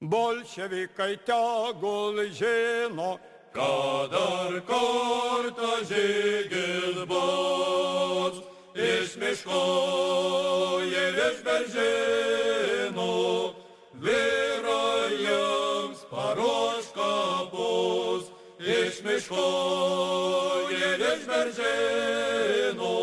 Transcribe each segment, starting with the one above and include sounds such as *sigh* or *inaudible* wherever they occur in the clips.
Bolševikai tegul žino, kad dar kartą žygis bus. Iš miško ir iš beržino, vyrajams paruoš kapus. Iš miško ir iš beržino,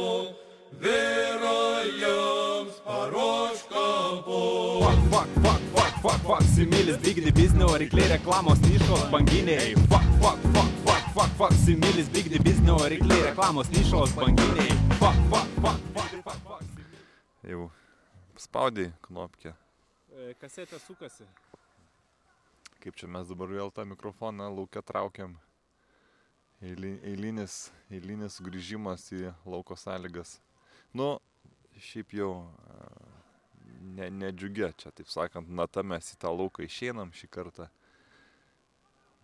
vyrajams paruoš kapus. Fuck, fuck, fuck, fuck, fuck, fuck, similis bigdi biznio, rykliai reklamos nišos banginiai. Fuck, fuck, fuck, fuck, fuck, fuck, similis bigdi biznio, rykliai reklamos nišos banginiai. Fuck, fuck, fuck, fuck, fuck, fuck. Jau spaudai knopkę. Kasetė sukasi. Kaip čia mes dabar vėl tą mikrofoną laukia traukiam. Eili- Eilinis, eilinis sugrįžimas į lauko sąlygas. Nu, šiaip jau ne, nedžiugia čia, taip sakant, nata mes į tą lauką išeinam šį kartą.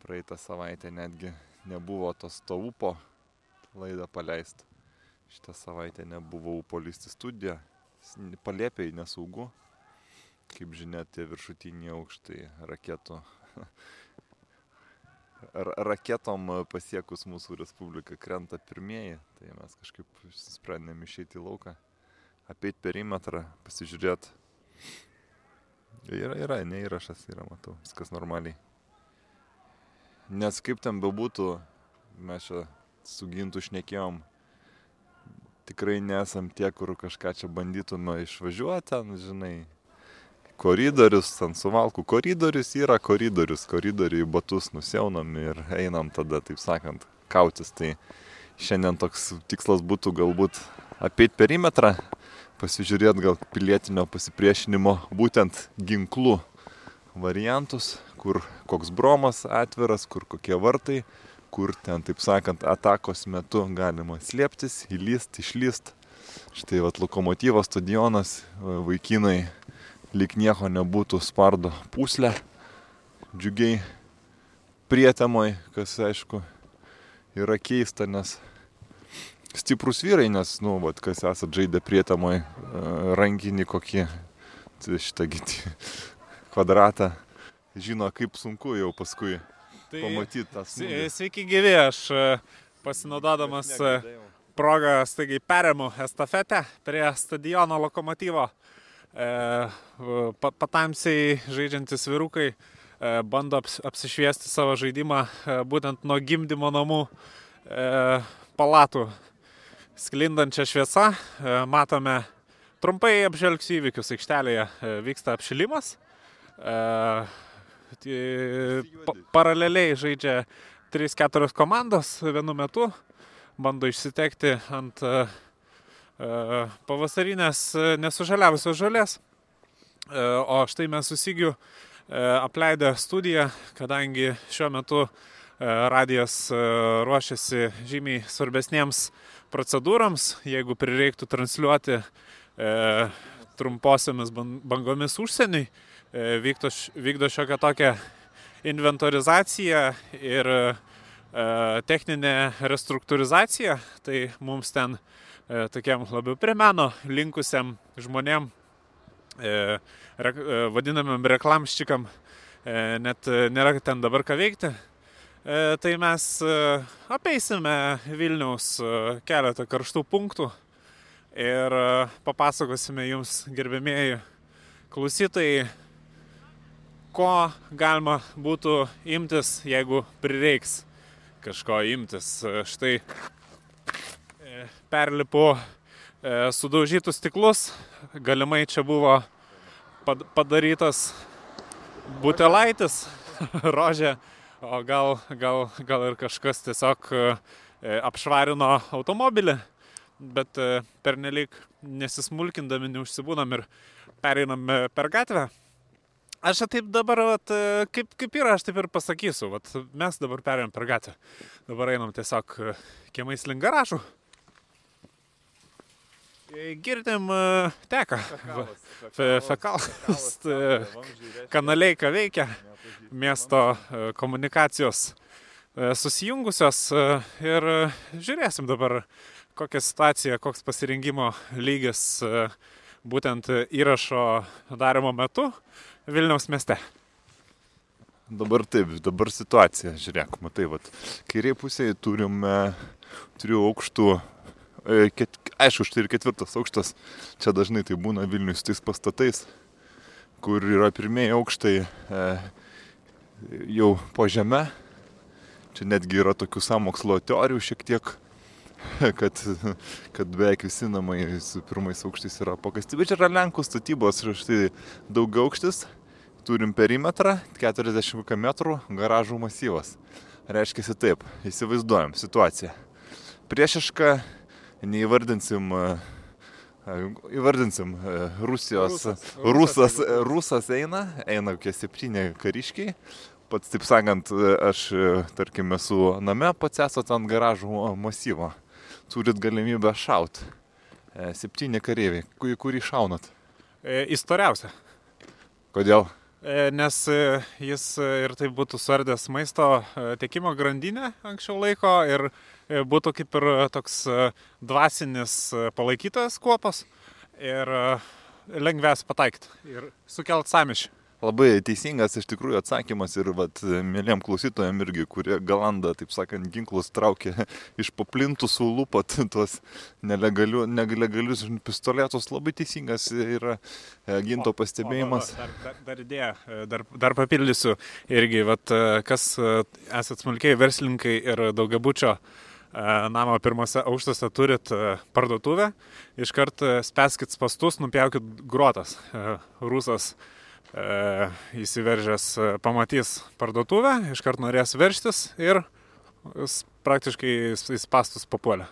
Praeitą savaitę netgi nebuvo tos to upo laidą paleist. Šitą savaitę nebuvo upo lysti studiją. Palėpiai nesaugu. Kaip žinia, tie viršutiniai aukštai raketų. *laughs* Ra- Raketom pasiekus mūsų Respubliką krenta pirmieji, tai mes kažkaip sprendėm išeiti į lauką, apeit perimetrą, pasižiūrėti. Yra, yra, neįrašas yra, matau, viskas normaliai. Nes kaip ten bebūtų, mes čia su gintu šnekėjom, tikrai nesam tie, kur kažką čia bandytume išvažiuoti, ten, žinai, koridorius, ant suvalkų koridorius yra koridorius, koridoriui batus nusiaunam ir einam tada, taip sakant, kautis. Tai šiandien toks tikslas būtų galbūt apeit perimetrą, pasižiūrėti gal pilietinio pasipriešinimo būtent ginklų variantus, kur koks bromas atviras, kur kokie vartai, kur ten, taip sakant, atakos metu galima slėptis, įlyst, išlyst. Štai vat lokomotyvo stadionas, vaikinai lyg nieko nebūtų spardo puslę, džiugiai prietemoj, kas aišku yra keista, nes stiprus vyrai, nes, nu, vat, kas esat žaidę prietemoj, e, rankinį kokį, tai šitą gitį *laughs* kvadratą, žino, kaip sunku jau paskui Tai pamatyti tą smūgį. sveiki gyvi, aš e, pasinaudodamas e, progą staigiai perėmu estafetę prie stadiono lokomotyvo. E, Patamsiai žaidžiantis vyrukai bando aps- apsišviesti savo žaidimą būtent nuo gimdymo namų e, palatų. Sklindančią šviesą e, matome, trumpai apžvelgsiu įvykius aikštelėje, e, vyksta apšilimas. E, pa paraleliai žaidžia 3-4 komandos vienu metu, bando išsitekti ant pavasarinės nesužaliavusios žolės. E, O štai mes susigiu apleidę studiją, kadangi šiuo metu radijas ruošiasi žymiai svarbesniems procedūrams, jeigu prireiktų transliuoti e, trumposiamis ban- bangomis užsieniui, e, vykdo, vykdo šiokią tokią inventorizaciją ir e, techninę restruktūrizaciją, tai mums ten e, tokiam labiau prie meno linkusiam žmonėm, e, re, e, vadinamam reklamščikam, e, net e, nėra ten dabar ką veikti. E, tai mes e, apeisime Vilniaus e, keletą karštų punktų ir papasakosime jums, gerbėmėjai klausytojai, ko galima būtų imtis, jeigu prireiks kažko imtis. Štai perlipu sudaužytus stiklus, galimai čia buvo pad- padarytas butelaitis, *laughs* rožė, o gal, gal, gal ir kažkas tiesiog e, e, apšvarino automobilį, bet e, pernelyg nesismulkindami neužsibūnam ir pereinam per gatvę. Aš taip dabar, vat, kaip, kaip yra, aš taip ir pasakysiu. Vat, mes dabar perėjom per gatvę. Dabar einam tiesiog kiemais link garažų. Girdim e, teka. Fe- Fekalas. e, *laughs* Kanaliai, ką veikia. Miesto e, komunikacijos susijungusios. Ir žiūrėsim dabar, kokia situacija, koks pasirinkimo lygis būtent įrašo darimo metu Vilniaus mieste. Dabar taip, dabar situacija, žiūrėk, matai, vat, kairiai pusėje turime trijų aukštų, ket, aišku, štai ir ketvirtas aukštas, čia dažnai tai būna Vilnius tais pastatais, kur yra pirmieji aukštai e, jau po žemę, čia netgi yra tokių samokslo teorijų šiek tiek, *laughs* kad, kad beveik visi namai su pirmais aukštais yra pakasti, bet čia yra Lenkų statybos, štai daug aukštis, turim perimetrą 40 metrų garažų masyvas. Reiškia taip, įsivaizduojam situaciją. Priešiška, neįvardinsim, e, įvardinsim e, Rusijos, Rusas. Rusas, Rusas, eina, eina kokie septyni kariškiai. Pats, taip sakant, e, aš, tarkim, esu name, pats esate ant garažų masyvo. Turit galimybę šaut. Septyni kareiviai, kurį, kurį šaunat. Įstoriausia. Kodėl? Nes jis ir taip būtų suardęs maisto tiekimo grandinę anksčiau laiko ir būtų kaip ir e, toks e, dvasinis e, palaikytojas kuopos ir e, lengviausia pataikyti ir sukelt samišį. Labai teisingas iš tikrųjų atsakymas ir vat, mėlym klausytojam irgi, kurie galanda, taip sakant, ginklus traukia *laughs* iš paplintų su lūpat *laughs* tuos nelegaliu, nelegalius pistoletus. Labai teisingas yra e, ginto pastebėjimas. O, va, va, dar, dar, dar idėja, e, dar, dar papildysiu irgi, vat, e, kas e, esat smulkiai verslininkai ir daugiabučio e, namo pirmose aukštuose turit e, parduotuvę, iškart e, spęskit spastus, nupjaukit gruotas. E, Rusas e, įsiveržęs e, pamatys parduotuvę, iškart norės verštis ir praktiškai į spastus papuolė.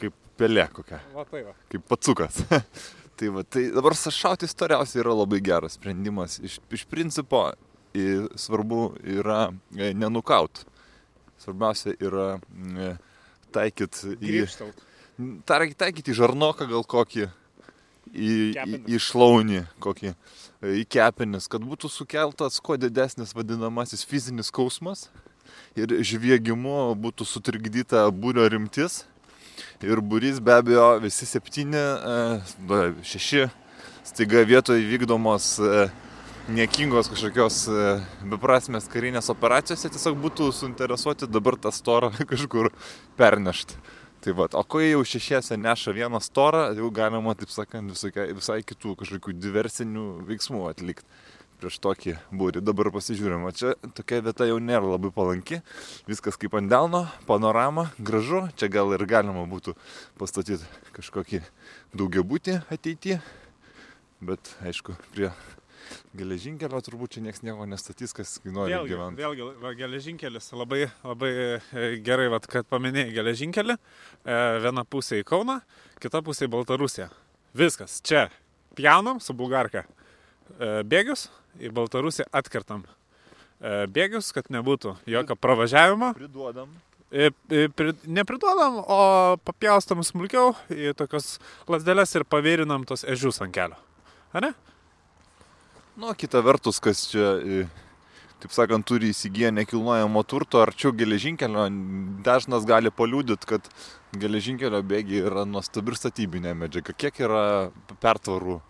Kaip pelė kokia, Va tai va. kaip patsukas. *laughs* tai, va, tai dabar šauti istoriausiai yra labai geras sprendimas. Iš, iš principo svarbu yra e, nenukaut. Svarbiausia yra e, taikyt į... Taikyti į žarnoką gal kokį, į, į, Kepenis. į šlaunį kokį, e, į kepenis, kad būtų sukeltas kuo didesnis vadinamasis fizinis skausmas ir žviegimu būtų sutrikdyta būrio rimtis. Ir būrys be abejo visi septyni, e, šeši staiga vietoje vykdomos niekingos kažkokios e, beprasmės karinės operacijos, jie tiesiog būtų suinteresuoti dabar tą storą *laughs* kažkur pernešti. Tai va, o kai jau šešiese neša vieną storą, jau galima, taip sakant, visokia, visai kitų kažkokių diversinių veiksmų atlikti prieš tokį būrį. Dabar pasižiūrim, o čia tokia vieta jau nėra labai palanki, viskas kaip ant delno, panorama, gražu, čia gal ir galima būtų pastatyti kažkokį daugiabutį ateityje, bet aišku, prie geležinkelio turbūt čia niekas nieko nestatys, kas nori gyventi. vėlgi va, geležinkelis. Labai, labai e, gerai, vat, kad paminėjai geležinkelį. E, Viena pusė į Kauną, kita pusė į Baltarusiją. Viskas. Čia pjaunam su bulgarka e, bėgius, į Baltarusiją atkertam e, bėgius, kad nebūtų jokio pravažiavimo. Priduodam. E, e, pri- Nepriduodam, o papjaustam smulkiau į tokias lasdelės ir pavėrinam tos ežius ant kelio. Ar ne? Nu, kita vertus, kas čia, e, taip sakant, turi įsigiję nekilnojamo turto arčiau geležinkelio, dažnas gali paliūdyti, kad geležinkelio bėgiai yra nuostabi statybinė medžiaga. Kiek yra pertvarų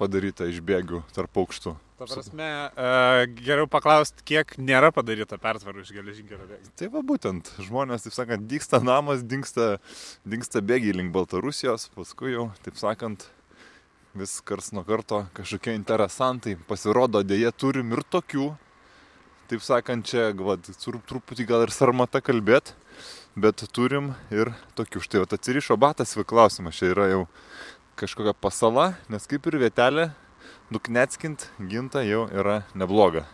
padaryta iš bėgių tarp aukštų? Ta prasme, e, geriau paklausti, kiek nėra padaryta pertvarų iš geležinkelio bėgių. Tai va būtent, žmonės, taip sakant, dingsta namas, dingsta, dingsta bėgiai link Baltarusijos, paskui jau, taip sakant, vis kars nuo karto kažkokie interesantai. Pasirodo, dėje turim ir tokių, taip sakant, čia va, tur- truputį gal ir sarmata kalbėt, bet turim ir tokių. Štai va, atsirišo batas, klausimas, čia yra jau kažkokia pasala, nes kaip ir vietelė, nuknetskint ginta jau yra nebloga.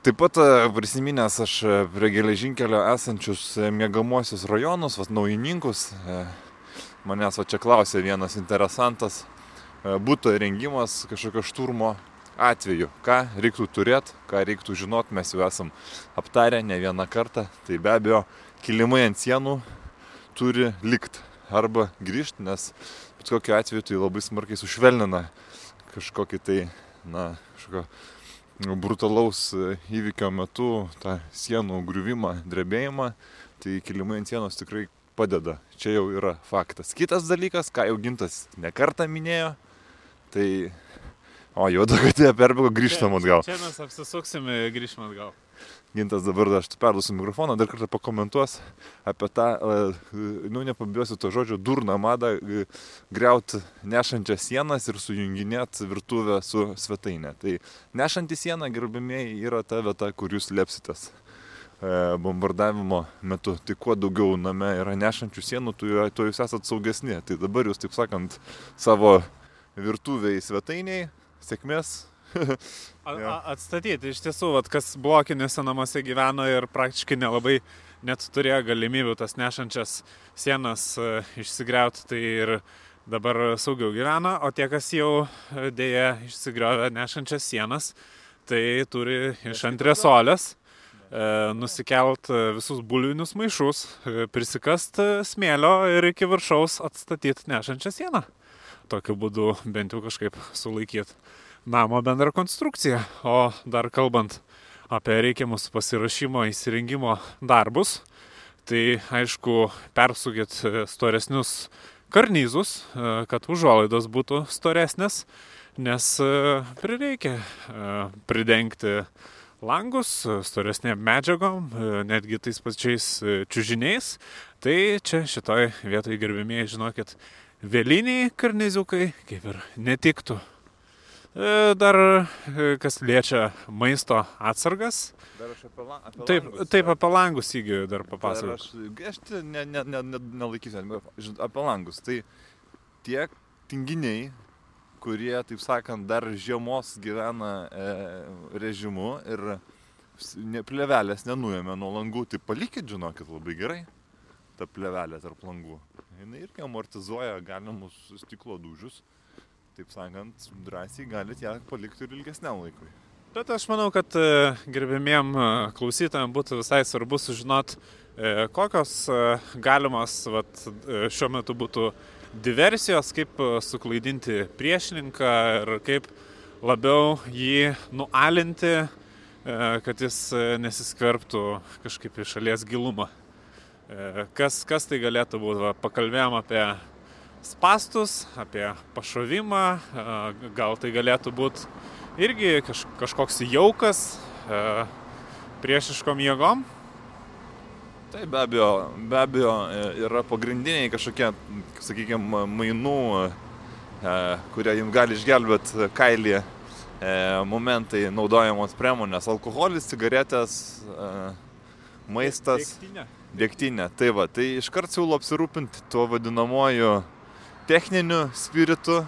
Taip pat e, prisiminęs aš e, prie geležinkelio esančius e, mėgamosius rajonus, vas naujininkus, manęs va čia klausė vienas interesantas, būtų įrengimas kažkokio šturmo atveju. Ką reiktų turėti, ką reiktų žinot, mes jau esam aptarę ne vieną kartą. Tai be abejo, kilimai ant sienų turi likti arba grįžti, nes bet kokiu atveju tai labai smarkiai sušvelnina kažkokį tai, na, kažkokio brutalaus e, įvykio metu tą sienų griuvimą, drebėjimą, tai kilimai ant sienos tikrai padeda. Čia jau yra faktas. Kitas dalykas, ką jau gintas nekartą minėjo, tai O, jau dagatė perbėgo, grįžtam atgal. Čia mes apsisuksime, grįžtam atgal. Gintas dabar aš perduosiu mikrofoną, dar kartą pakomentuos apie tą, e, nu nepabijosiu to žodžio, durną madą greuti nešančias sienas ir sujunginėti virtuvę su svetainė. Tai nešanti siena, gerbimieji, yra ta vieta, kur jūs lepsitės e, bombardavimo metu. Tai kuo daugiau name yra nešančių sienų, tuo, jūs esate saugesni. Tai dabar jūs, taip sakant, savo virtuviai svetainiai, sėkmės, *laughs* A, Jo. a, atstatyti, iš tiesų, vat, kas blokiniuose namuose gyveno ir praktiškai nelabai net turėjo galimybių tas nešančias sienas e, išsigriauti, tai ir dabar saugiau gyvena, o tie, kas jau e, dėja išsigriovė nešančias sienas, tai turi iš antresolės e, nusikelt visus bulvinius maišus, prisikast smėlio ir iki viršaus atstatyti nešančią sieną. Tokiu būdu bent jau kažkaip sulaikyti namo bendrą konstrukciją. O dar kalbant apie reikiamus pasirašymo įsirengimo darbus, tai aišku, persukit e, storesnius karnyzus, e, kad užuolaidos būtų storesnės, nes e, prireikia pridengti langus storesnėm medžiagom, netgi tais pačiais čiužiniais. Tai čia šitoj vietoj gerbimieji žinokit, vėliniai karniziukai kaip ir netiktų. E, Dar e, kas liečia maisto atsargas. Dar aš apie, la, apie Taip, taip apie langus įgyju dar papasakosiu. Aš, aš ne, ne, ne, ne, nelaikysiu žinot, apie langus. Tai tie tinginiai, kurie, taip sakant, dar žiemos gyvena e, režimu ir ne, plevelės nenuėmė nuo langų, tai palikit, žinokit, labai gerai ta plevelė tarp langų. Jis irgi amortizuoja galimus stiklo dūžius. Taip sakant, drąsiai galite ją palikti ir ilgesniam laikui. Bet aš manau, kad e, gerbėmiem e, klausytojams būtų visai svarbu sužinot, e, kokios galimos vat, šiuo metu būtų diversijos, kaip suklaidinti priešininką ir kaip labiau jį nualinti, kad jis nesiskverbtų kažkaip į šalies gilumą. E, Kas, kas tai galėtų būti? Va, Pakalbėjom apie spastus, apie pašovimą, e, gal tai galėtų būti irgi kaž, kažkoks jaukas e, priešiškom jėgom. Tai be abejo, be abejo yra pagrindiniai kažkokie, sakykime, mainų, kurie jums gali išgelbėti kailį momentai naudojamos priemonės - alkoholis, cigaretės, maistas, Degtinė. Dėktinė. Tai va, tai iškart siūlau apsirūpinti tuo vadinamoju techniniu spiritu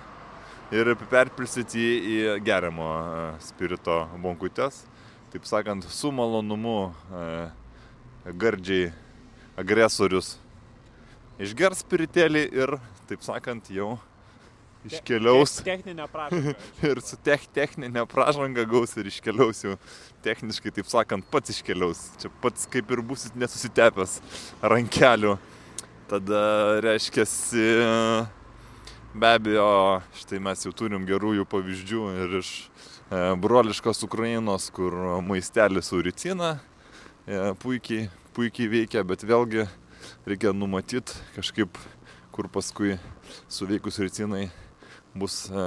ir perpilsyti į geriamo e, spirito bonkutės. Taip sakant, su malonumu e, gardžiai agresorius išgers spiritėlį ir, taip sakant, jau iškeliaus Te- Techninė prašanga. *laughs* ir su tech, techninė pražanga gaus ir iškeliaus jau techniškai, taip sakant, pats iškeliaus. Čia pats kaip ir busit nesusitepęs rankelių. Tada reiškia, be abejo, štai mes jau turim gerųjų pavyzdžių ir iš e, broliškos Ukrainos, kur maistelis su ricina e, puikiai, puikiai veikia, bet vėlgi reikia numatyti kažkaip, kur paskui suveikus ricinai bus e,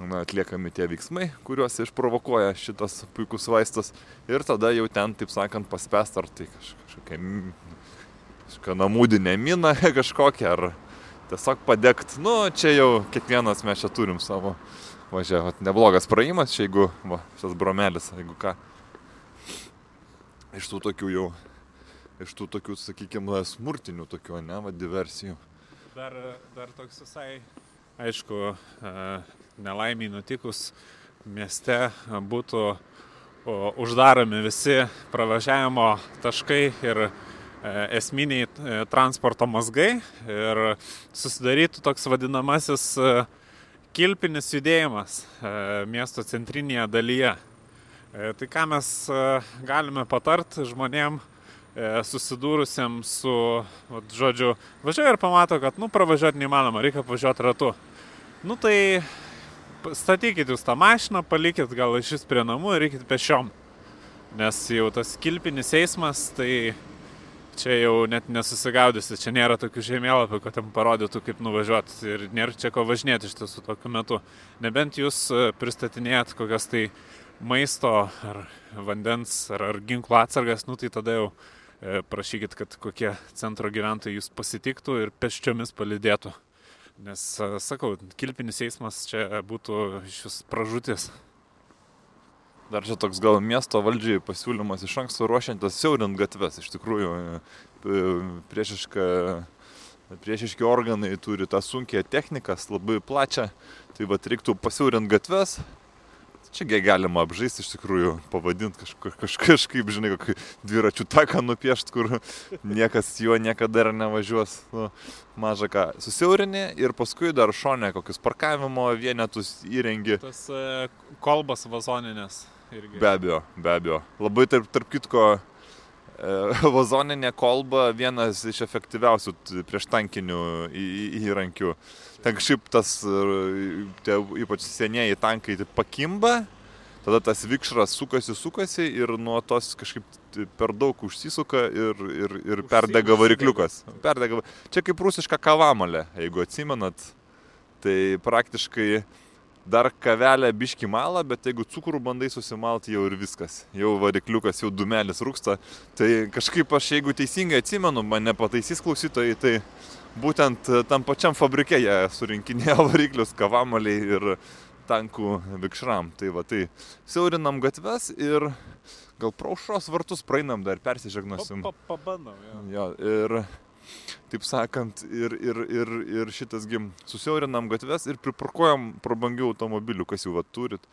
na, atliekami tie veiksmai, kuriuos išprovokuoja šitas puikus vaistas. Ir tada jau ten, taip sakant, paspęst ar tai kaž, kažkokia, kažkokia namūdinė mina *laughs* kažkokia, ar tiesiog padegt. Nu, čia jau kiekvienas mes čia turim savo. Važiuoju, neblogas praėjimas, čia jeigu, va, šitas bromelis, jeigu ką. Iš tų tokių jau, iš tų tokių, sakykime, smurtinių tokių, ne, va, diversijų. Dar, dar toks visai, aišku, e, nelaimiai nutikus mieste būtų uždaromi visi pravažiavimo taškai ir e, esminiai e, transporto mazgai ir susidarytų toks vadinamasis kilpinis judėjimas miesto centrinėje dalyje. Tai ką mes galime patart žmonėm susidūrusiam su, vat, žodžiu, važiuoja ir pamato, kad, nu, pravažiuoti neįmanoma, reikia važiuoti ratu. Nu, tai statykit jūs tą mašiną, palikit gal iš vis prie namų ir eikit pešiom. Nes jau tas kilpinis eismas, tai čia jau net nesusigaudysi, čia nėra tokių žemėlapių, kad tam parodytų, kaip nuvažiuoti ir nėra čia ko važinėti iš tiesų tokiu metu. Nebent jūs e, pristatinėjat kokias tai maisto ar vandens ar, ar ginklų atsargas, nu tai tada jau e, prašykit, kad kokie centro gyventojai jūs pasitiktų ir peščiomis palidėtų. Nes, e, sakau, kilpinis eismas čia būtų jūs pražutis. Dar čia toks gal miesto valdžiai pasiūlymas iš anksto ruošiantis siaurint gatves. Iš tikrųjų, e, priešiška, priešiški organai turi tą sunkią techniką, labai plačią. Tai vad reiktų pasiaurint gatves. Čiagi galima apžaisti iš tikrųjų, pavadinti kažka, kaž, kažkaip, žinai, kokį dviračių taką nupiešti, kur niekas juo niekada ir nevažiuos. Nu, maža ką. Susiaurinė ir paskui dar šonė kokius parkavimo vienetus įrengi. Tas e, kolbas vazoninės irgi. Be abejo, be abejo. Labai tarp, tarp kitko, *laughs* vazoninė kolba vienas iš efektyviausių prieštankinių įrankių. Ten kažkaip tas, e, tie, ypač senieji tankai taip pakimba, tada tas vikšras sukasi, sukasi ir nuo tos kažkaip per daug užsisuka ir, ir, ir perdega varikliukas. Perdega. Čia kaip rusiška kavamalė, jeigu atsimenat, tai praktiškai dar kavelę biški malą, bet jeigu cukrų bandai susimalti, jau ir viskas. Jau varikliukas, jau dumelis rūksta. Tai kažkaip aš, jeigu teisingai atsimenu, mane pataisys klausytojai, tai būtent e, tam pačiam fabrike jie surinkinėjo *laughs* variklius kavamaliai ir tankų vikšram. Tai va, tai siaurinam gatves ir gal praušros vartus praeinam dar persižegnosim. Pa, pa, pabandom, jo. Jo, ir taip sakant, ir, ir, ir, ir šitas gim susiaurinam gatves ir priparkuojam prabangių automobilių, kas jų va turit.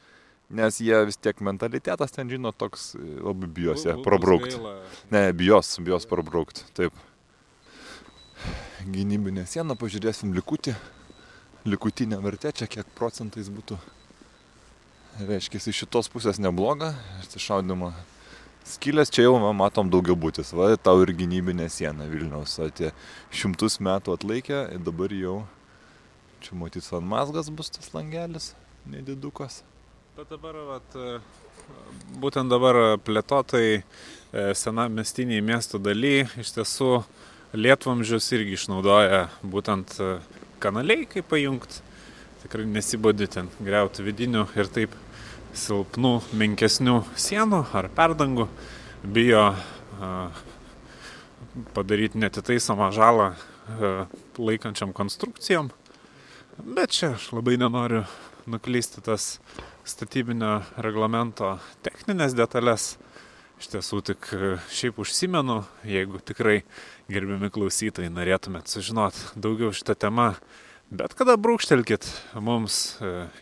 Nes jie vis tiek mentalitetas ten žino toks e, labai bijos bus prabraukti. Ne, bijos, bijos prabraukti. Taip. Gynybinė siena, pažiūrėsim likutį. Likutinė vertė, čia kiek procentais būtų. Reiškia, iš šitos pusės nebloga. Atsišaudimo skylės, čia jau matom daugiau būtis. Va, tau ir gynybinė siena Vilniaus. Tie šimtus metų atlaikė dabar jau čia matys ant mazgas bus tas langelis, nedidukas. Bet dabar, vat, e, būtent dabar plėtotai senamestiniai miesto daly iš tiesų lietvamžius irgi išnaudoja būtent e, kanaliai, kaip pajungti. Tikrai nesibodi ten greuti vidinių ir taip silpnų, menkesnių sienų ar perdangų. Bijo padaryti netitaisomą žalą laikančiam konstrukcijom. Bet čia aš labai nenoriu nuklysti tas statybinio reglamento techninės detalės. Iš tiesų tik šiaip užsimenu, jeigu tikrai gerbiami klausytojai norėtumėt sužinoti daugiau šitą temą, bet kada brūkštelkit mums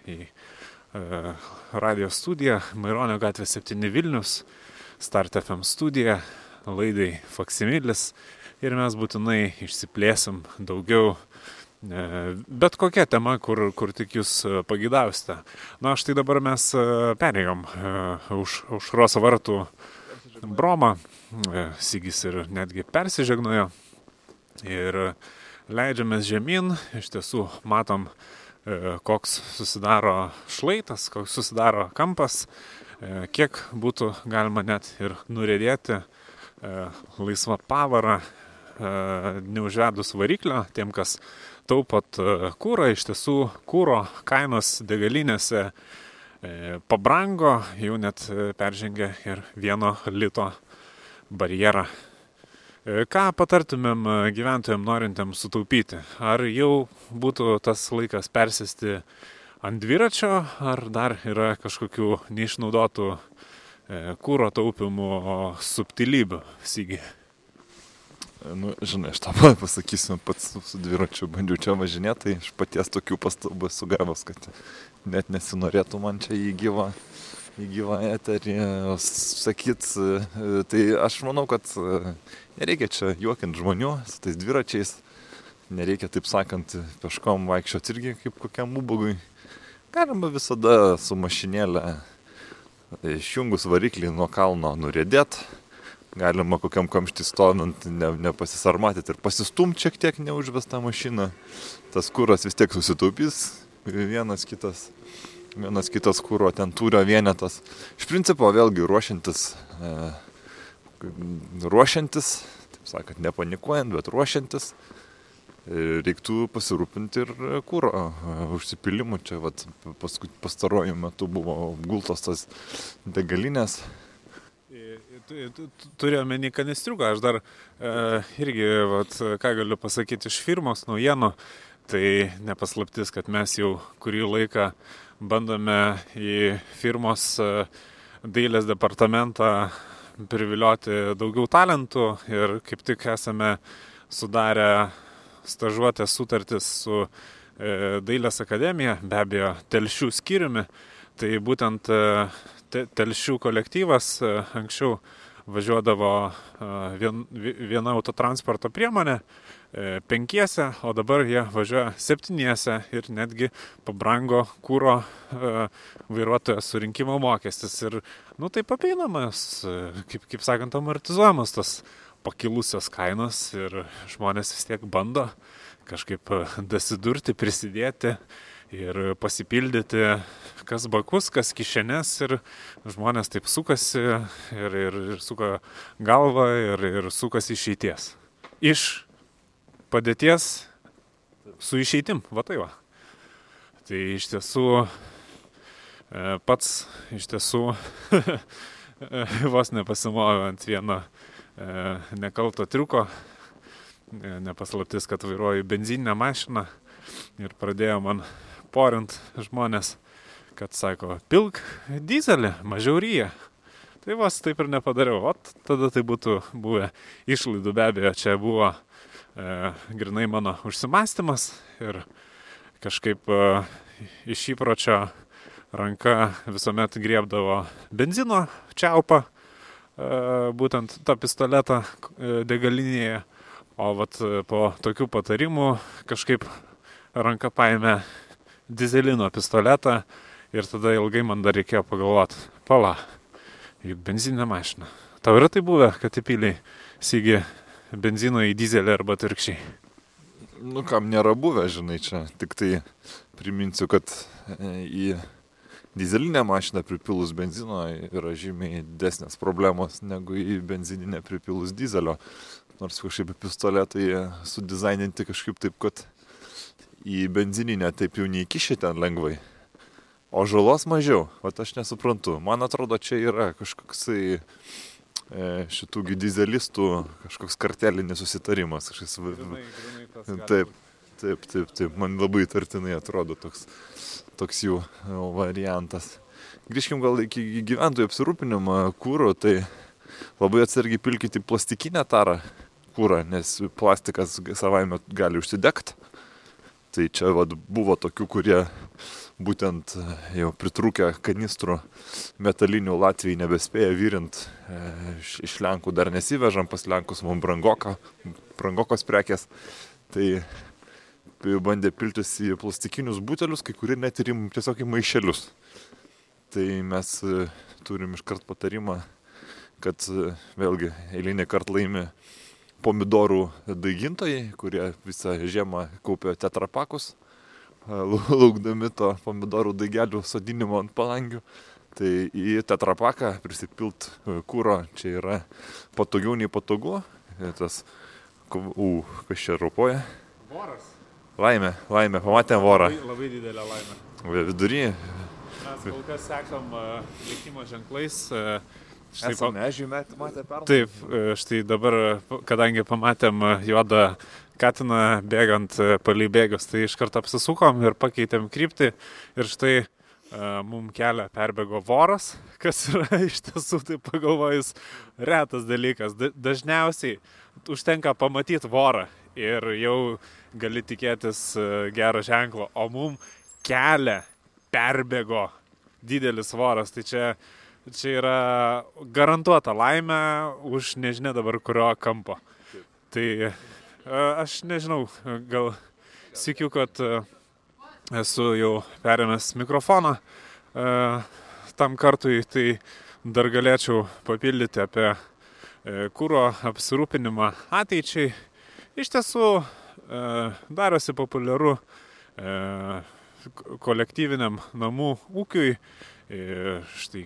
į radio studiją Maironio gatvė 7 Vilnius, Start FM studija, laidai Faksimilis ir mes būtinai išsiplėsim daugiau e, Bet kokia tema, kur, kur tik jūs e, pagidausite. Na, štai dabar mes e, perėjom e, už aušros vartų bromą. E, Sigis ir netgi persižegnojo. Ir leidžiamės žemyn. Iš tiesų matom, e, koks susidaro šlaitas, koks susidaro kampas, e, kiek būtų galima net ir nurėdėti e, laisvą pavarą, e, neužvedus variklio, tiem, kas taupot e, kūrą, iš tiesų kūro kainos degalinėse e, pabrango, jau net e, peržengė ir vieno lito barjerą. E, Ką patartumėm e, gyventojams norintiems sutaupyti? Ar jau būtų tas laikas persėsti ant dviračio, ar dar yra kažkokių neišnaudotų e, kūro taupimo subtilybių, Sygi? Nu, žinai, aš tą *laughs* pasakysiu, pats su dviračiu bandžiau čia važinėti, tai iš paties tokių pastabų esu gavęs, kad net nesinorėtų man čia į gyvą, į gyvą eterį sakyt. Tai aš manau, kad e, nereikia čia juokinti žmonių su tais dviračiais, nereikia, taip sakant, peškom vaikščioti irgi kaip kokiam ubagui. Galima visada su mašinėlė e, išjungus variklį nuo kalno nurėdėti galima kokiam kamštį stovint ne, nepasisarmatyti ir pasistumti šiek tiek neužvestą mašiną. Tas kūras vis tiek susitaupys, vienas kitas, vienas kitas kūro ten tūrio vienetas. Iš principo vėlgi ruošiantis, e, ruošiantis, taip sakant, nepanikuojant, bet ruošiantis, e, reiktų pasirūpinti ir kūro e, užsipilimu. Čia vat, paskui pastaruoju metu buvo gultos tas degalinės. Turiu omeny kanistriuką, aš dar e, irgi, vat, ką galiu pasakyti iš firmos naujienų, tai nepaslaptis, kad mes jau kurį laiką bandome į firmos e, dailės departamentą privilioti daugiau talentų ir kaip tik esame sudarę stažuotės sutartis su e, Dailės akademija, be abejo, telšių skyriumi. Tai būtent e, te, telšių kolektyvas anksčiau važiuodavo vien, viena autotransporto priemonė, penkiese, o dabar jie važiuoja septyniese ir netgi pabrango kūro vairuotojo surinkimo mokestis. Ir, nu, taip apeinamas, kaip, kaip sakant, amortizuojamas tas pakilusios kainos ir žmonės vis tiek bando kažkaip dasidurti, prisidėti ir pasipildyti kas bakus, kas kišenes ir žmonės taip sukasi ir, ir, ir suka galvą ir, ir sukasi išeities. Iš padėties su išeitim, va tai va. Tai iš tiesų e, pats iš tiesų *laughs* vos nepasimoviau ant vieno e, nekalto triuko. E, nepaslaptis, kad vairuoju benzininę mašiną ir pradėjo man porint žmonės, kad sako, pilk dizelį, mažiau ryja. Tai vos taip ir nepadariau. O tada tai būtų buvę išlaidų be abejo. Čia buvo e, grinai mano užsimastymas ir kažkaip e, iš įpročio ranka visuomet griebdavo benzino čiaupą, e, būtent tą pistoletą e, degalinėje. O vat e, po tokių patarimų kažkaip ranka paėmė dizelino pistoletą ir tada ilgai man dar reikėjo pagalvoti, pala, juk benzininė mašina. Tau yra tai buvę, kad įpiliai sygi benzino į dizelį arba atvirkščiai? Nu, kam nėra buvę, žinai, čia tik tai priminsiu, kad e, į dizelinę mašiną pripilus benzino yra žymiai didesnės problemos negu į benzininę pripilus dizelio. Nors kažkaip pistoletai sudizaininti kažkaip taip, kad į benzininę taip jau neįkiši ten lengvai. O žalos mažiau, o aš nesuprantu. Man atrodo, čia yra kažkoksai šitų dizelistų kažkoks kartelinis susitarimas. Kažkas... Grinai, grinai taip, taip, taip, taip, man labai tartinai atrodo toks, toks jų variantas. Grįžkim gal iki gyventojų apsirūpinimo kūro, tai labai atsargiai pilkite plastikinę tarą kūrą, nes plastikas savaime gali užsidegti. Tai čia vat, buvo tokių, kurie būtent e, jau pritrūkę kanistrų metalinių Latvijai nebespėja vyrint e, iš Lenkų dar nesivežam, pas Lenkus mums brangoka, brangokos prekės. Tai bandė piltis į plastikinius butelius, kai kurie net ir tiesiog į maišelius. Tai mes e, turim iškart patarimą, kad vėlgi eilinį kartą laimi pomidorų daigintojai, kurie visą žiemą kaupia tetrapakus laukdami to pomidorų daigelių sodinimo ant palangių. Tai į tetrapaką prisipilt kūro čia yra patogiau nei patogu. Tas, u, kas čia ropoja? Voras. Laimė, laimė, pamatėm vorą. Labai, labai didelė laimė. Vidury. Mes kol kas sekam likimo ženklais. Štai pa... Mežių met, matė per. Taip, štai dabar, kadangi pamatėm juodą katiną bėgant palei bėgius, tai iš karto apsisukom ir pakeitėm kryptį ir štai uh, mum kelią perbėgo voras, *laughs* kas yra iš tiesų, tai pagalvojus, retas dalykas. Da dažniausiai užtenka pamatyti vorą ir jau gali tikėtis uh, gero ženklo, o mum kelią perbėgo didelis voras. Tai čia, čia yra garantuota laimė už nežinia dabar kurio kampo. Tai Aš nežinau, gal sikiu, kad esu jau perėmęs mikrofoną tam kartui, tai dar galėčiau papildyti apie kūro apsirūpinimą ateičiai. Iš tiesų darosi populiaru kolektyviniam namų ūkiui, štai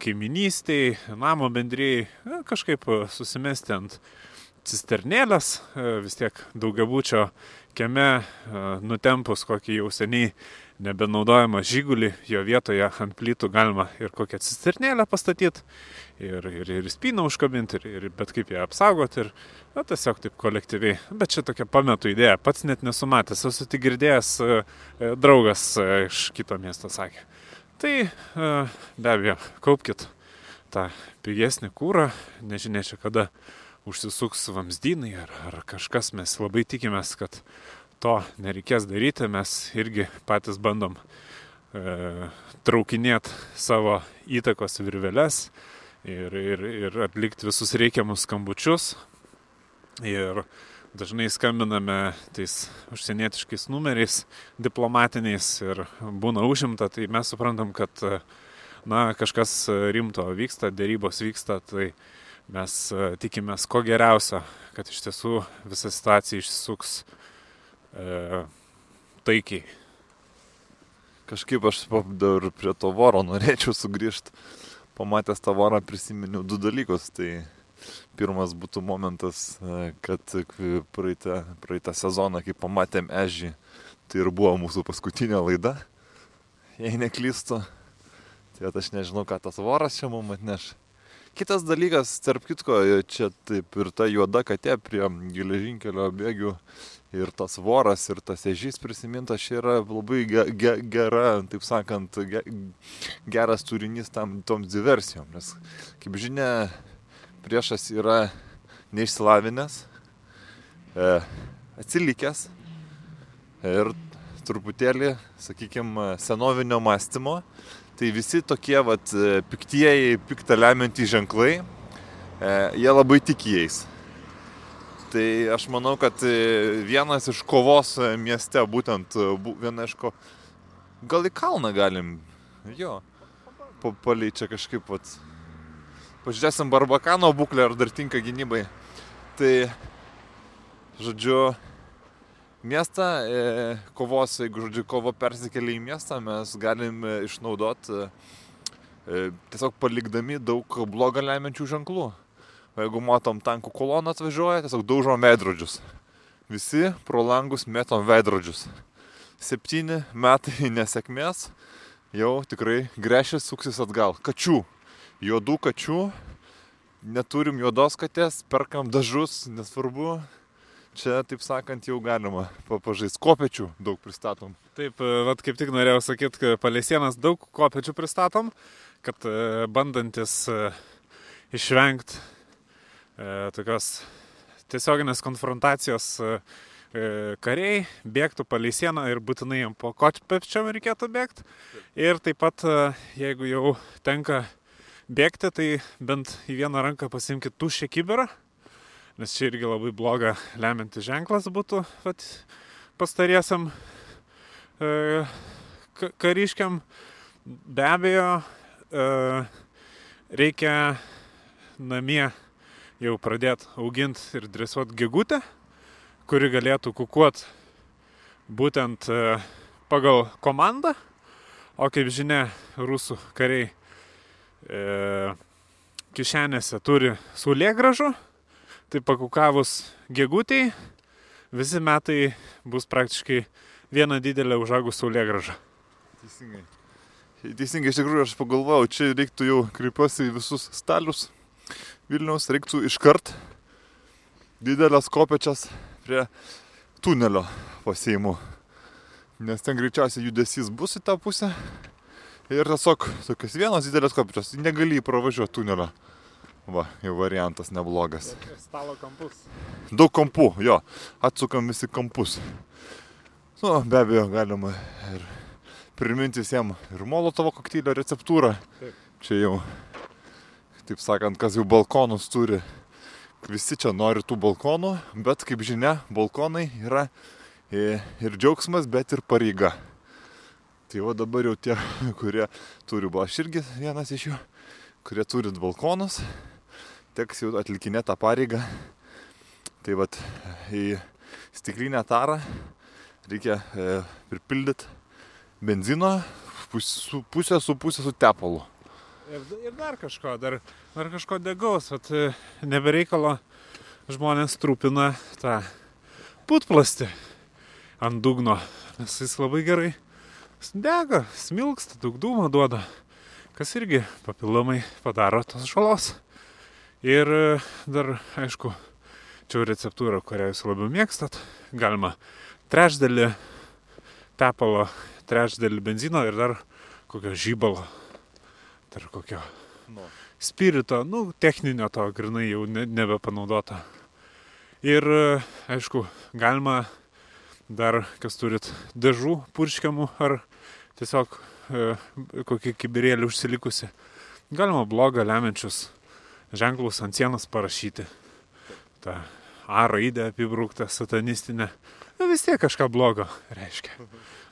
kaiminystiai, namo bendrėjai kažkaip susimesti ant cisternėlės, e, vis tiek daugiabučio kieme e, nutempus kokį jau seniai nebenaudojamą žygulį, jo vietoje ant plytų galima ir kokią cisternėlę pastatyti, ir, ir, ir spyną užkabinti, ir, ir bet kaip ją apsaugoti, ir na, tiesiog taip kolektyviai. Bet čia tokia pametų idėja, pats net nesumatęs, esu tik girdėjęs, e, draugas iš kito miesto sakė. Tai be abejo, kaupkite tą pigesnį kūrą, nežinia čia kada užsisuks vamzdynai ar, ar kažkas, mes labai tikimės, kad to nereikės daryti, mes irgi patys bandom e, traukinėti savo įtakos virveles ir, ir, ir atlikti visus reikiamus skambučius. Ir dažnai skambiname tais užsienietiškais numeriais, diplomatiniais ir būna užimta, tai mes suprantam, kad na, kažkas rimto vyksta, dėrybos vyksta, tai mes tikimės ko geriausio, kad iš tiesų visa situacija išsuks e, taikiai. Kažkaip aš dar prie to voro norėčiau sugrįžti. Pamatęs tą vorą prisiminiau du dalykus. Tai pirmas būtų momentas, e, kad praeitą, praeitą sezoną, kai pamatėm ežį, tai ir buvo mūsų paskutinė laida, jei neklystu. Tai aš nežinau, ką tas voras čia mums atneš. Kitas dalykas, tarp kitko, čia taip ir ta juoda katė prie geležinkelio bėgių ir tas voras, ir tas ežys prisimintas, čia yra labai ge, ge, gera, taip sakant, ge, geras turinys tam, toms diversijom. Nes, kaip žinia, priešas yra neišsilavinęs, e, atsilikęs ir truputėlį, sakykime, senovinio mąstymo Tai visi tokie vat, e, piktieji, piktą lemiantys ženklai, e, jie labai tikėjais. Tai aš manau, kad e, vienas iš kovos mieste, būtent viena iš ko... Gal į kalną galim, jo, palei čia kažkaip pat. Pažiūrėsim Barbakano būklę, ar dar tinka gynybai. Tai, žodžiu, miestą, e, kovos, jeigu žodžiu, kovo persikelia į miestą, mes galim e, išnaudoti e, tiesiog palikdami daug blogą lemiančių ženklų. Jeigu matom tankų koloną atvažiuoja, tiesiog daužom veidrodžius. Visi pro langus metom veidrodžius. Septyni metai *laughs* nesėkmės, jau tikrai grešis suksis atgal. Kačių, juodų kačių, neturim juodos katės, perkam dažus, nesvarbu, čia, taip sakant, jau galima pažaisti. Kopečių daug pristatom. Taip, e, vad kaip tik norėjau sakyti, kad palei sienas daug kopečių pristatom, kad e, bandantis e, išvengti tokios tiesioginės konfrontacijos kariai bėgtų palei sieną ir būtinai jam po kopečiam reikėtų bėgti. Ir taip pat, jeigu jau tenka bėgti, tai bent į vieną ranką pasimkite tuščią kiberą nes čia irgi labai bloga lemiantis ženklas būtų vat, pastariesiam e, kariškiam. Be abejo, e, reikia namie jau pradėti auginti ir dresuoti gegutę, kuri galėtų kukuoti būtent e, pagal komandą, o kaip žinia, rusų kariai e, kišenėse turi saulėgražų tai pakukavus gegutiai, visi metai bus praktiškai viena didelė užaugų saulėgraža. Teisingai. Teisingai, iš tikrųjų aš pagalvojau, čia reiktų jau kreipiuosi į visus stalius Vilniaus, reiktų iškart didelės kopečias prie tunelio pasiimų. Nes ten greičiausiai judesys bus į tą pusę. Ir tiesiog tokias vienas didelės kopečios, negali pravažiuoti tunelio. Va, jau variantas neblogas. Stalo kampus. Daug kampų, jo. Atsukam visi kampus. Nu, be abejo, galima ir priminti visiems ir Molotovo kokteilio receptūrą. Taip. Čia jau, taip sakant, kas jau balkonus turi. Visi čia nori tų balkonų, bet kaip žinia, balkonai yra ir džiaugsmas, bet ir pareiga. Tai va dabar jau tie, *laughs* kurie turi, buvo aš irgi vienas iš jų, kurie turit balkonus, teks jau atlikinėti tą pareigą. Tai vad į stiklinę tarą reikia e, pripildyti benzino pusę, pusę su pusę su tepalu. Ir, ir dar kažko, dar, dar kažko degaus, e, nebereikalo žmonės trupina tą putplasti ant dugno, nes jis labai gerai dega, smilksta, daug dūmo duoda, kas irgi papildomai padaro tos žalos. Ir e, dar, aišku, čia jau receptūra, kurią jūs labiau mėgstat, galima trečdalį tepalo, trečdalį benzino ir dar kokio žybalo, dar kokio Nu. spirito, nu, techninio to grinai jau ne, nebepanaudota. Ir, e, aišku, galima dar, kas turit dažų purškiamų ar tiesiog e, kokį kibirėlį užsilikusi, galima blogą lemiančius ženklus ant sienos parašyti. Ta A raidė apibrūkta satanistinė. Na, vis tiek kažką blogo reiškia.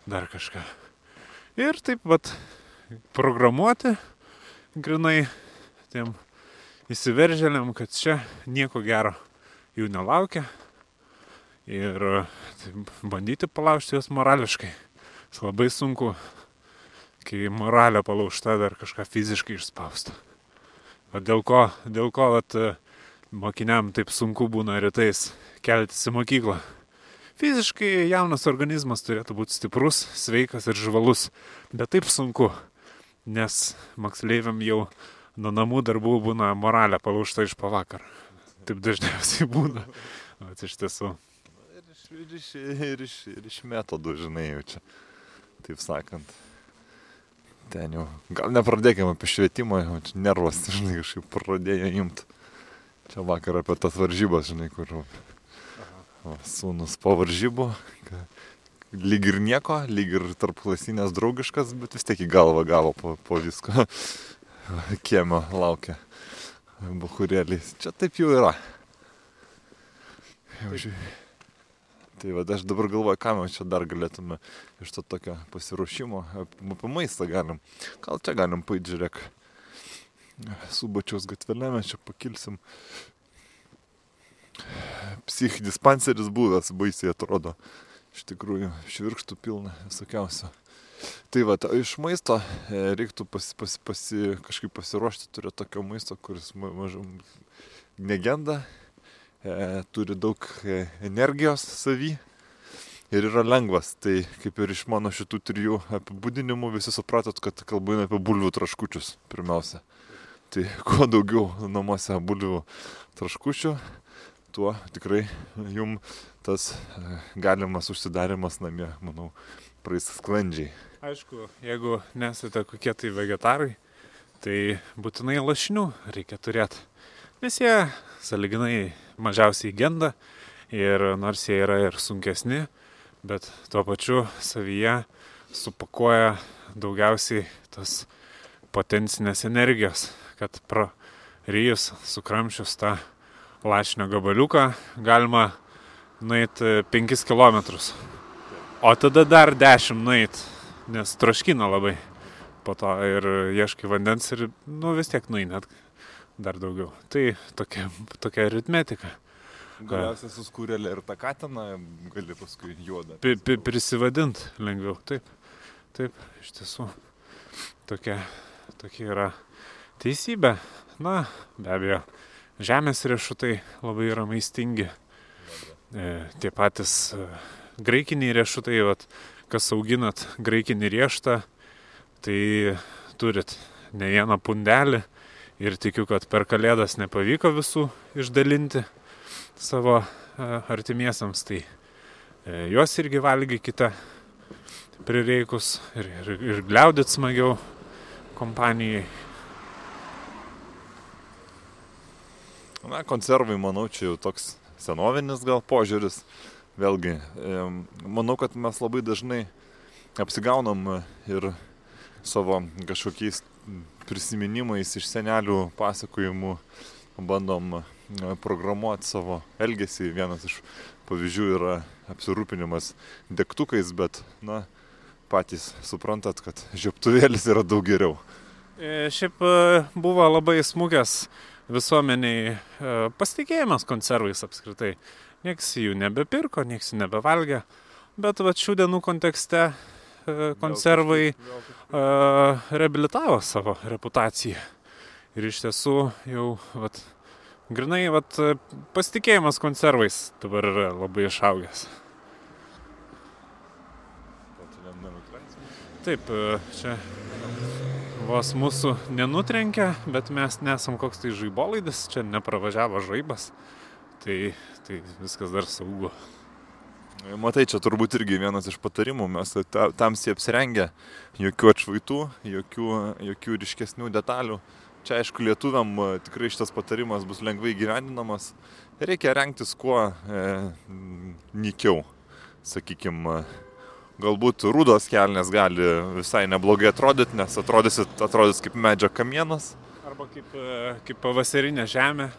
Dar kažką. Ir taip pat programuoti grinai tiem įsiveržėliam, kad čia nieko gero jų nelaukia. Ir e, taip, bandyti palaužti juos morališkai. Jis labai sunku, kai moralė palaužta dar kažką fiziškai išspausta. O dėl ko, dėl ko vat, e, mokiniam taip sunku būna rytais keltis į mokyklą. Fiziškai jaunas organizmas turėtų būti stiprus, sveikas ir žvalus, bet taip sunku, nes moksleiviam jau nuo namų darbų būna moralė palaužta iš pavakar. Taip dažniausiai būna. O iš tiesų. Ir iš, ir, iš, ir, iš, ir iš metodų, žinai, jau čia. Taip sakant. Ten jau. Gal nepradėkime apie švietimą, čia nervas, *laughs* žinai, kažkaip pradėjo imti. Čia vakar apie tas varžybas, žinai, kur o, sūnus po varžybų. Lyg ir nieko, lyg ir tarp klasinės draugiškas, bet vis tiek į galvą gavo po, po visko. *laughs* Kiemio laukia. Bukurėliai. Čia taip jau yra. Jau žiūrėjau. Tai va, aš dabar galvoju, ką mes čia dar galėtume iš to tokio pasiruošimo, apie maistą galim. Gal čia galim paėti, žiūrėk, subačiaus gatvelė, mes čia pakilsim. Psich dispanseris buvęs, baisiai atrodo. Iš tikrųjų, švirkštų pilna visokiausio. Tai va, iš maisto e, reiktų pasi, pasi, pasi, kažkaip pasiruošti, turiu tokio maisto, kuris ma- mažai negenda, turi daug e, energijos savy ir yra lengvas. Tai kaip ir iš mano šitų trijų apibūdinimų visi supratot, kad kalbu eina apie bulvių traškučius pirmiausia. Tai *laughs* kuo daugiau namuose bulvių traškučių, tuo tikrai jum tas e, galimas užsidarimas namie, manau, praeis sklandžiai. Aišku, jeigu nesate kokie tai vegetarai, tai būtinai lašinių reikia turėti. Nes jie saliginai mažiausiai genda ir nors jie yra ir sunkesni, bet tuo pačiu savyje supakuoja daugiausiai tos potencinės energijos, kad prarijus, sukramšius tą lašinio gabaliuką galima nueiti 5 km. O tada dar 10 nueit, nes troškina labai. Po to ir ieškai vandens ir, nu, vis tiek nueinat dar daugiau. Tai tokia, tokia aritmetika. Galiausiai suskūrėlė ir tą katiną gali paskui juodą. Pi- pi- Prisivadint lengviau. Taip, taip, iš tiesų. Tokia, tokia yra teisybė. Na, be abejo, žemės riešutai labai yra maistingi. E, tie patys e, graikiniai riešutai, vat, kas auginat graikinį riešutą, tai turit ne vieną pundelį ir tikiu, kad per kalėdas nepavyko visų išdalinti savo e, artimiesiams, tai e, juos irgi valgykite prireikus ir, ir, ir gliaudit smagiau kompanijai. Na, konservai, manau, čia jau toks senovinis gal požiūris. Vėlgi, em, manau, kad mes labai dažnai apsigaunam ir savo kažkokiais prisiminimais iš senelių pasakojimų bandom e, programuoti savo elgesį. Vienas iš pavyzdžių yra apsirūpinimas degtukais, bet, na, patys suprantat, kad žioptuvėlis yra daug geriau. E, Šiaip e, buvo labai smūgęs visuomeniai pasitikėjimas konservais apskritai. Niekas jų nebepirko, niekas jų nebevalgė. Bet va šių dienų kontekste konservai reabilitavo savo reputaciją. Ir iš tiesų jau vat, Grinai, vat, pasitikėjimas konservais dabar yra labai išaugęs. Taip, čia vos mūsų nenutrenkia, bet mes nesam koks tai žaibolaidis, čia nepravažiavo žaibas, tai, tai viskas dar saugu. Matai, čia turbūt irgi vienas iš patarimų, mes ta, tamsiai apsirengę, jokių atšvaitų, jokių, jokių ryškesnių detalių. Čia aišku, lietuviam e, tikrai šitas patarimas bus lengvai gyvendinamas. Reikia rengtis kuo e, nykiau, sakykime. Galbūt rūdos kelnes gali visai neblogai atrodyti, nes atrodys kaip medžio kamienas. Arba kaip, e, kaip pavasarinė žemė.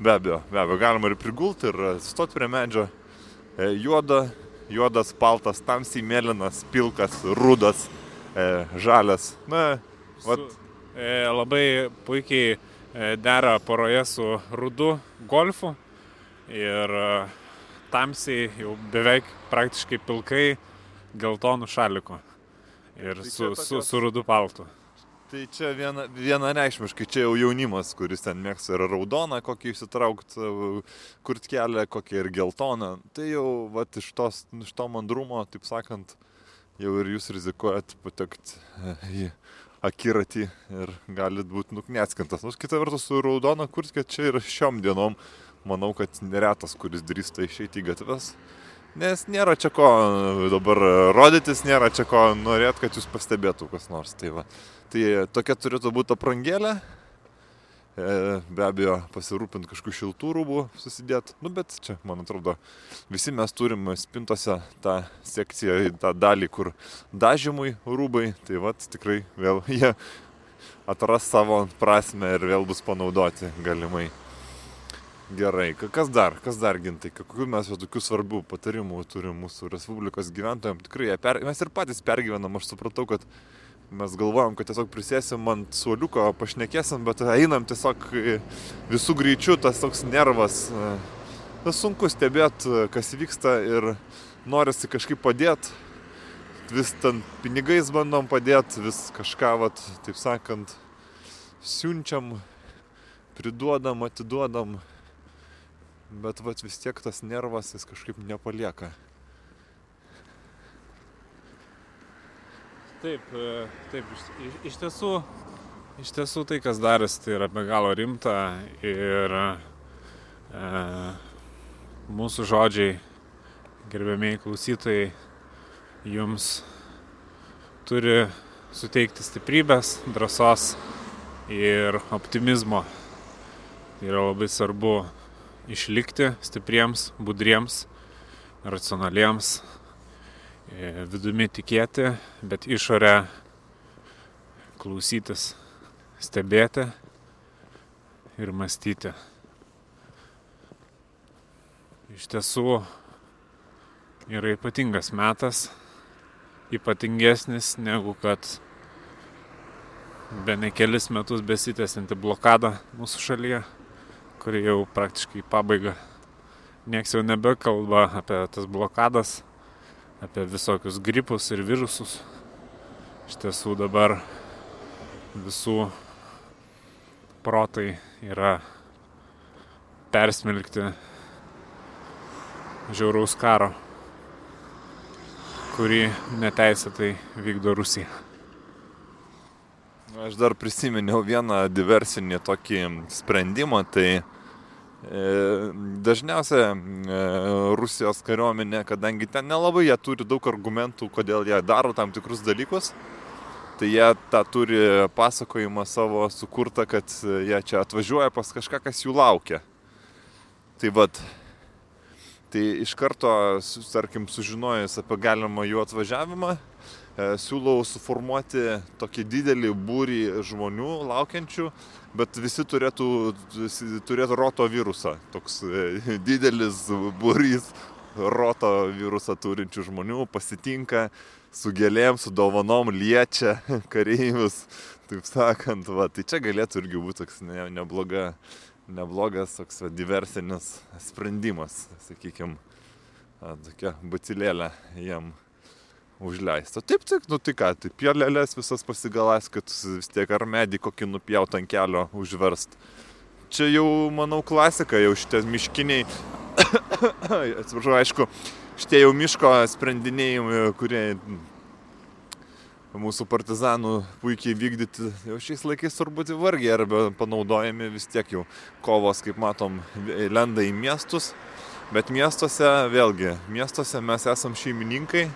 Be abejo, be abejo, galima ir prigulti, ir stoti prie medžio. E, juoda, juodas, paltas, tamsiai mėlynas, pilkas, rudas, e, žalias. Na, vat, Su, e, labai puikiai dera poroje su rudu golfu ir tamsiai jau beveik praktiškai pilkai geltonų šaliko ir Tai su, su, tokios- su rudu paltu. Tai čia viena, vienareikšmiškai, čia jau jaunimas, kuris ten mėgsta ir raudoną kokį įsitraukti, kurt kelią, kokį ir geltoną. Tai jau vat, iš, tos, iš to mandrumo, taip sakant, jau ir jūs rizikuojat patekti į akiratį ir galit būti nukneskintas. Nors kita vertus, su raudona kurtkė čia ir šiom dienom, manau, kad neretas, kuris drįsta išeiti į gatves. Nes nėra čia ko dabar rodytis, nėra čia ko norėt, kad jūs pastebėtų kas nors. Tai, va. Tai tokia turėtų būti aprangėlė. E, Be abejo, pasirūpinti kažkokių šiltų rūbų susidėti. Nu, bet čia, man atrodo, visi mes turim spintose tą sekciją, tą dalį, kur dažymui rūbai. Tai va, tikrai vėl *laughs* jie atras savo prasme ir vėl bus panaudoti galimai. Gerai, ka- kas dar, kas dar gintai, kokių mes tokių svarbių patarimų turim mūsų Respublikos gyventojams, tikrai per, mes ir patys pergyvenam, aš supratau, kad mes galvojam, kad tiesiog prisėsim ant suoliuko, pašnekėsim, bet einam tiesiog e, visų greičių, tas toks nervas, e, tas sunku stebėti, kas vyksta ir norisi kažkaip padėti, vis ten pinigais bandom padėti, vis kažką, vat, taip sakant, siunčiam, priduodam, atiduodam. Bet vat, vis tiek tas nervas jis kažkaip nepalieka. Taip, e, taip, iš, iš, tiesų, iš tiesų tai, kas darosi, tai yra be galo rimta ir e, mūsų žodžiai, gerbėmiai klausytojai, jums turi suteikti stiprybės, drąsos ir optimizmo. Tai yra labai svarbu išlikti stipriems, budriems, racionaliems, vidumi tikėti, bet išorę klausytis, stebėti ir mąstyti. Iš tiesų yra ypatingas metas, ypatingesnis negu kad be ne kelis metus besitęsianti blokada mūsų šalyje, kuri jau praktiškai į pabaigą. Niekas jau nebekalba apie tas blokadas, apie visokius gripus ir virusus. Iš tiesų dabar visų protai yra persmelkti žiauraus karo, kurį neteisėtai vykdo Rusija. Aš dar prisiminiau vieną diversinį tokį sprendimą, tai e, dažniausia e, Rusijos kariuomenė, kadangi ten nelabai jie turi daug argumentų, kodėl jie daro tam tikrus dalykus, tai jie tą turi pasakojimą savo sukurtą, kad jie čia atvažiuoja pas kažką, kas jų laukia. Tai vad, tai iš karto, tarkim, sužinojus apie galimą jų atvažiavimą, siūlau suformuoti tokį didelį būrį žmonių laukiančių, bet visi turėtų visi turėti roto virusą. Toks e, *laughs* didelis būrys roto virusą turinčių žmonių pasitinka su gėlėm, su dovanom, liečia *laughs* kareivius, taip sakant. Va, tai čia galėtų irgi būti toks ne, nebloga, neblogas toks va, diversinis sprendimas, sakykime, tokia bacilėlė jiem užleista. Taip, taip, nu tai ką, tai pielelės visas pasigalas, kad vis tiek ar medį kokį nupjaut ant kelio užverst. čia jau, manau, klasika, jau šitie miškiniai, *coughs* atsiprašau, aišku, šitie jau miško sprendiniai, kurie mūsų partizanų puikiai vykdyti, jau šiais laikais turbūt vargiai arba panaudojami vis tiek jau kovos, kaip matom, lenda į miestus, bet miestuose, vėlgi, miestuose mes esam šeimininkai,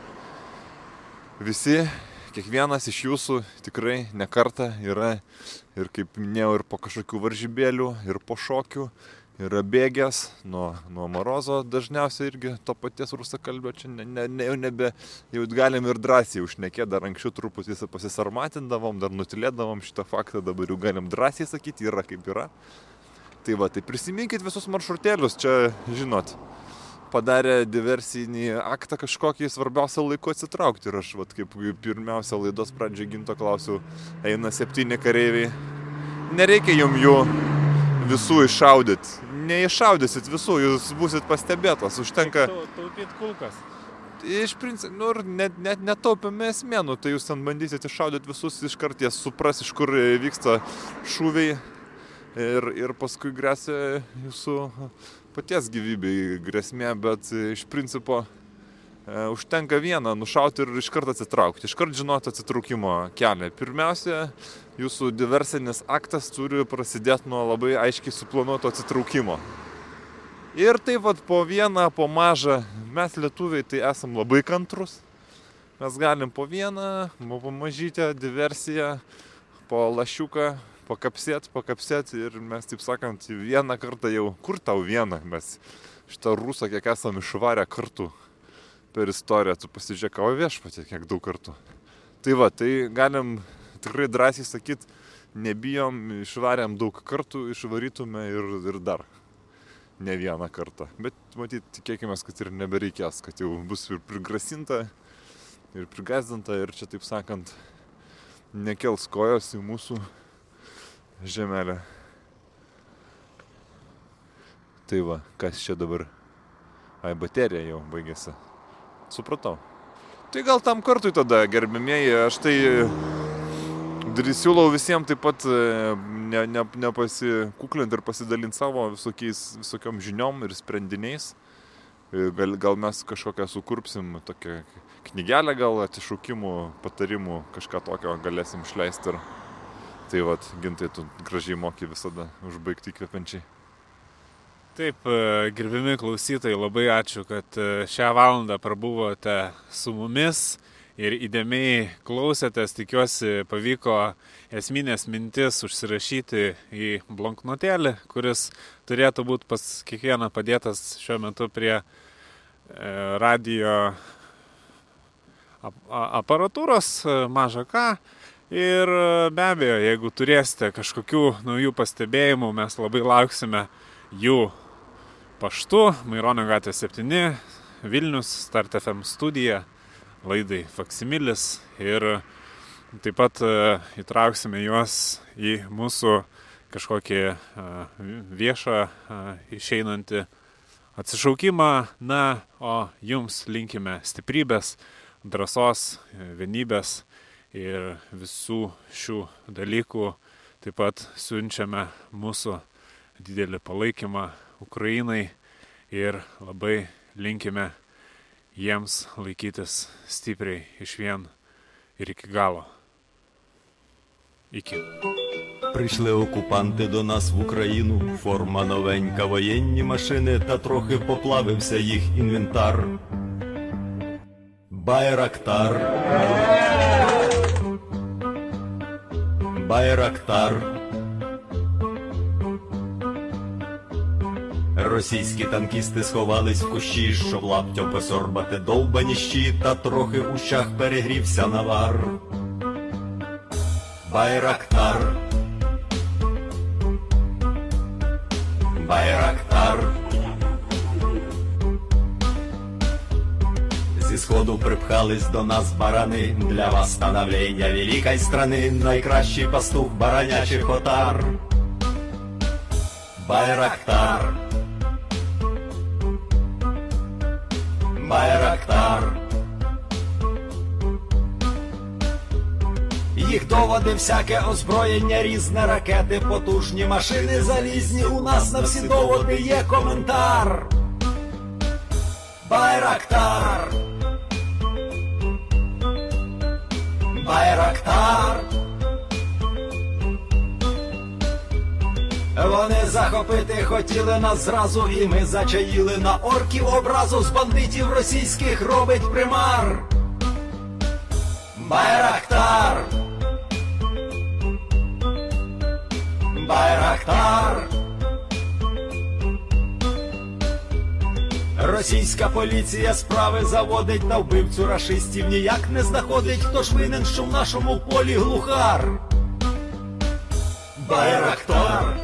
visi, kiekvienas iš jūsų tikrai nekarta yra ir kaip minėjau, ir po kažkokių varžybėlių, ir po šokių, yra bėgęs nuo, nuo Marozo, dažniausiai irgi to paties rusakalbio, čia ne, ne, ne, jau nebe, jau galim ir drąsiai užnekėti, dar anksčiau truputį pasisarmatindavom, dar nutilėdavom šitą faktą, dabar jau galim drąsiai sakyti, yra kaip yra. Tai va, tai prisiminkit visus maršrutėlius, čia žinot, padarė diversinį aktą kažkokį svarbiausią laiku atsitraukti. Ir aš, vat, kaip pirmiausia laidos pradžioje ginto klausiau, eina septyni kareiviai. Nereikia jum jų visų iššaudyti. Neiššaudysit visų, jūs busit pastebėtas, užtenka... Taupyt kulkas. Iš principo, nu net, net netaupėme esmė, nu tai jūs ten bandysit iššaudyti visus iš karties, supras, iš kur vyksta šūviai ir, ir paskui grėsia jūsų paties gyvybei grėsmė, bet iš principo e, užtenka vieną nušauti ir iškart atsitraukti, iškart žinoti atsitraukimo kelią. Pirmiausia, jūsų diversinis aktas turi prasidėti nuo labai aiškiai suplanuoto atsitraukimo. Ir taip pat po vieną, po mažą, mes lietuviai tai esam labai kantrus. Mes galim po vieną, po mažytę diversiją, po lašiuką, pakapsėt, pakapsėt ir mes, taip sakant, vieną kartą jau, kur tau vieną, mes šitą rusą kiek esam išvarę kartu per istoriją, tu pasižiūrėk, o viešpatė, kiek daug kartų. Tai va, tai galim tikrai drąsiai sakyt, nebijom, išvarėm daug kartų, išvarytume ir, ir dar ne vieną kartą. Bet matyt, tikėkime, kad ir nebereikės, kad jau bus ir prigrasinta, ir prigazdinta, ir čia taip sakant, nekels kojos į mūsų žemelę. Tai va, kas čia dabar? Ai, baterija jau baigėsi. Supratau. Tai gal tam kartui tada, gerbimieji, aš tai siūlau visiems taip pat ne, ne, nepasikuklinti ir pasidalinti savo visokiais, visokiom žiniom ir sprendiniais. Gal, gal mes kažkokią sukurpsim tokią knygelę, gal atišūkimų, patarimų, kažką tokio galėsim išleisti. Ir tai vad, gintai, tu gražiai moki visada užbaigti įkvepiančiai. Taip, gerbimi klausytojai, labai ačiū, kad šią valandą prabuvote su mumis ir įdėmiai klausėtės, tikiuosi pavyko esminės mintis užsirašyti į blanknotėlį, kuris turėtų būti pas kiekvieną padėtas šiuo metu prie e, radio aparatūros, e, maža ką. Ir be abejo, jeigu turėsite kažkokių naujų pastebėjimų, mes labai lauksime jų paštu. Maironio gatvė 7, Vilnius, Start FM studija laidai Faksimilis. Ir taip pat e, įtrauksime juos į mūsų kažkokį e, viešą e, išeinantį atsišaukimą. Na, o jums linkime stiprybės, drąsos, vienybės ir visų šių dalykų. Taip pat siunčiame mūsų didelį palaikymą Ukrainai ir labai linkime jiems laikytis stipriai iš vien ir iki гало. Iki. Прийшли окупанти до нас в Україну, форма новенька, воєнні машини, та трохи поплавився їх інвентар. Байрактар. Байрактар. Російські танкісти сховались в кущі, щоб лаптям посорбати довбані щі, та трохи в ущах перегрівся навар. Байрактар. Байрактар. Зі сходу припхались до нас барани для восстановлення великої страни, найкращий пастух баранячих отар. Байрактар. Байрактар. їх доводи, всяке озброєння, різне ракети, потужні машини залізні. У нас на всі доводи є коментар. Байрактар. Байрактар. Вони захопити хотіли нас зразу, і ми зачаїли на орків образу з бандитів російських робить примар. Байрактар. Байрактар. Російська поліція справи заводить на вбивцю рашистів ніяк не знаходить, хто ж винен, що в нашому полі глухар. Байрактар.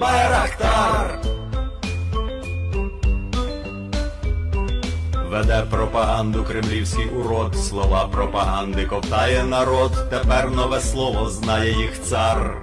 Байрактар. Веде пропаганду кремлівський урод, слова пропаганди ковтає народ, тепер нове слово знає їх цар.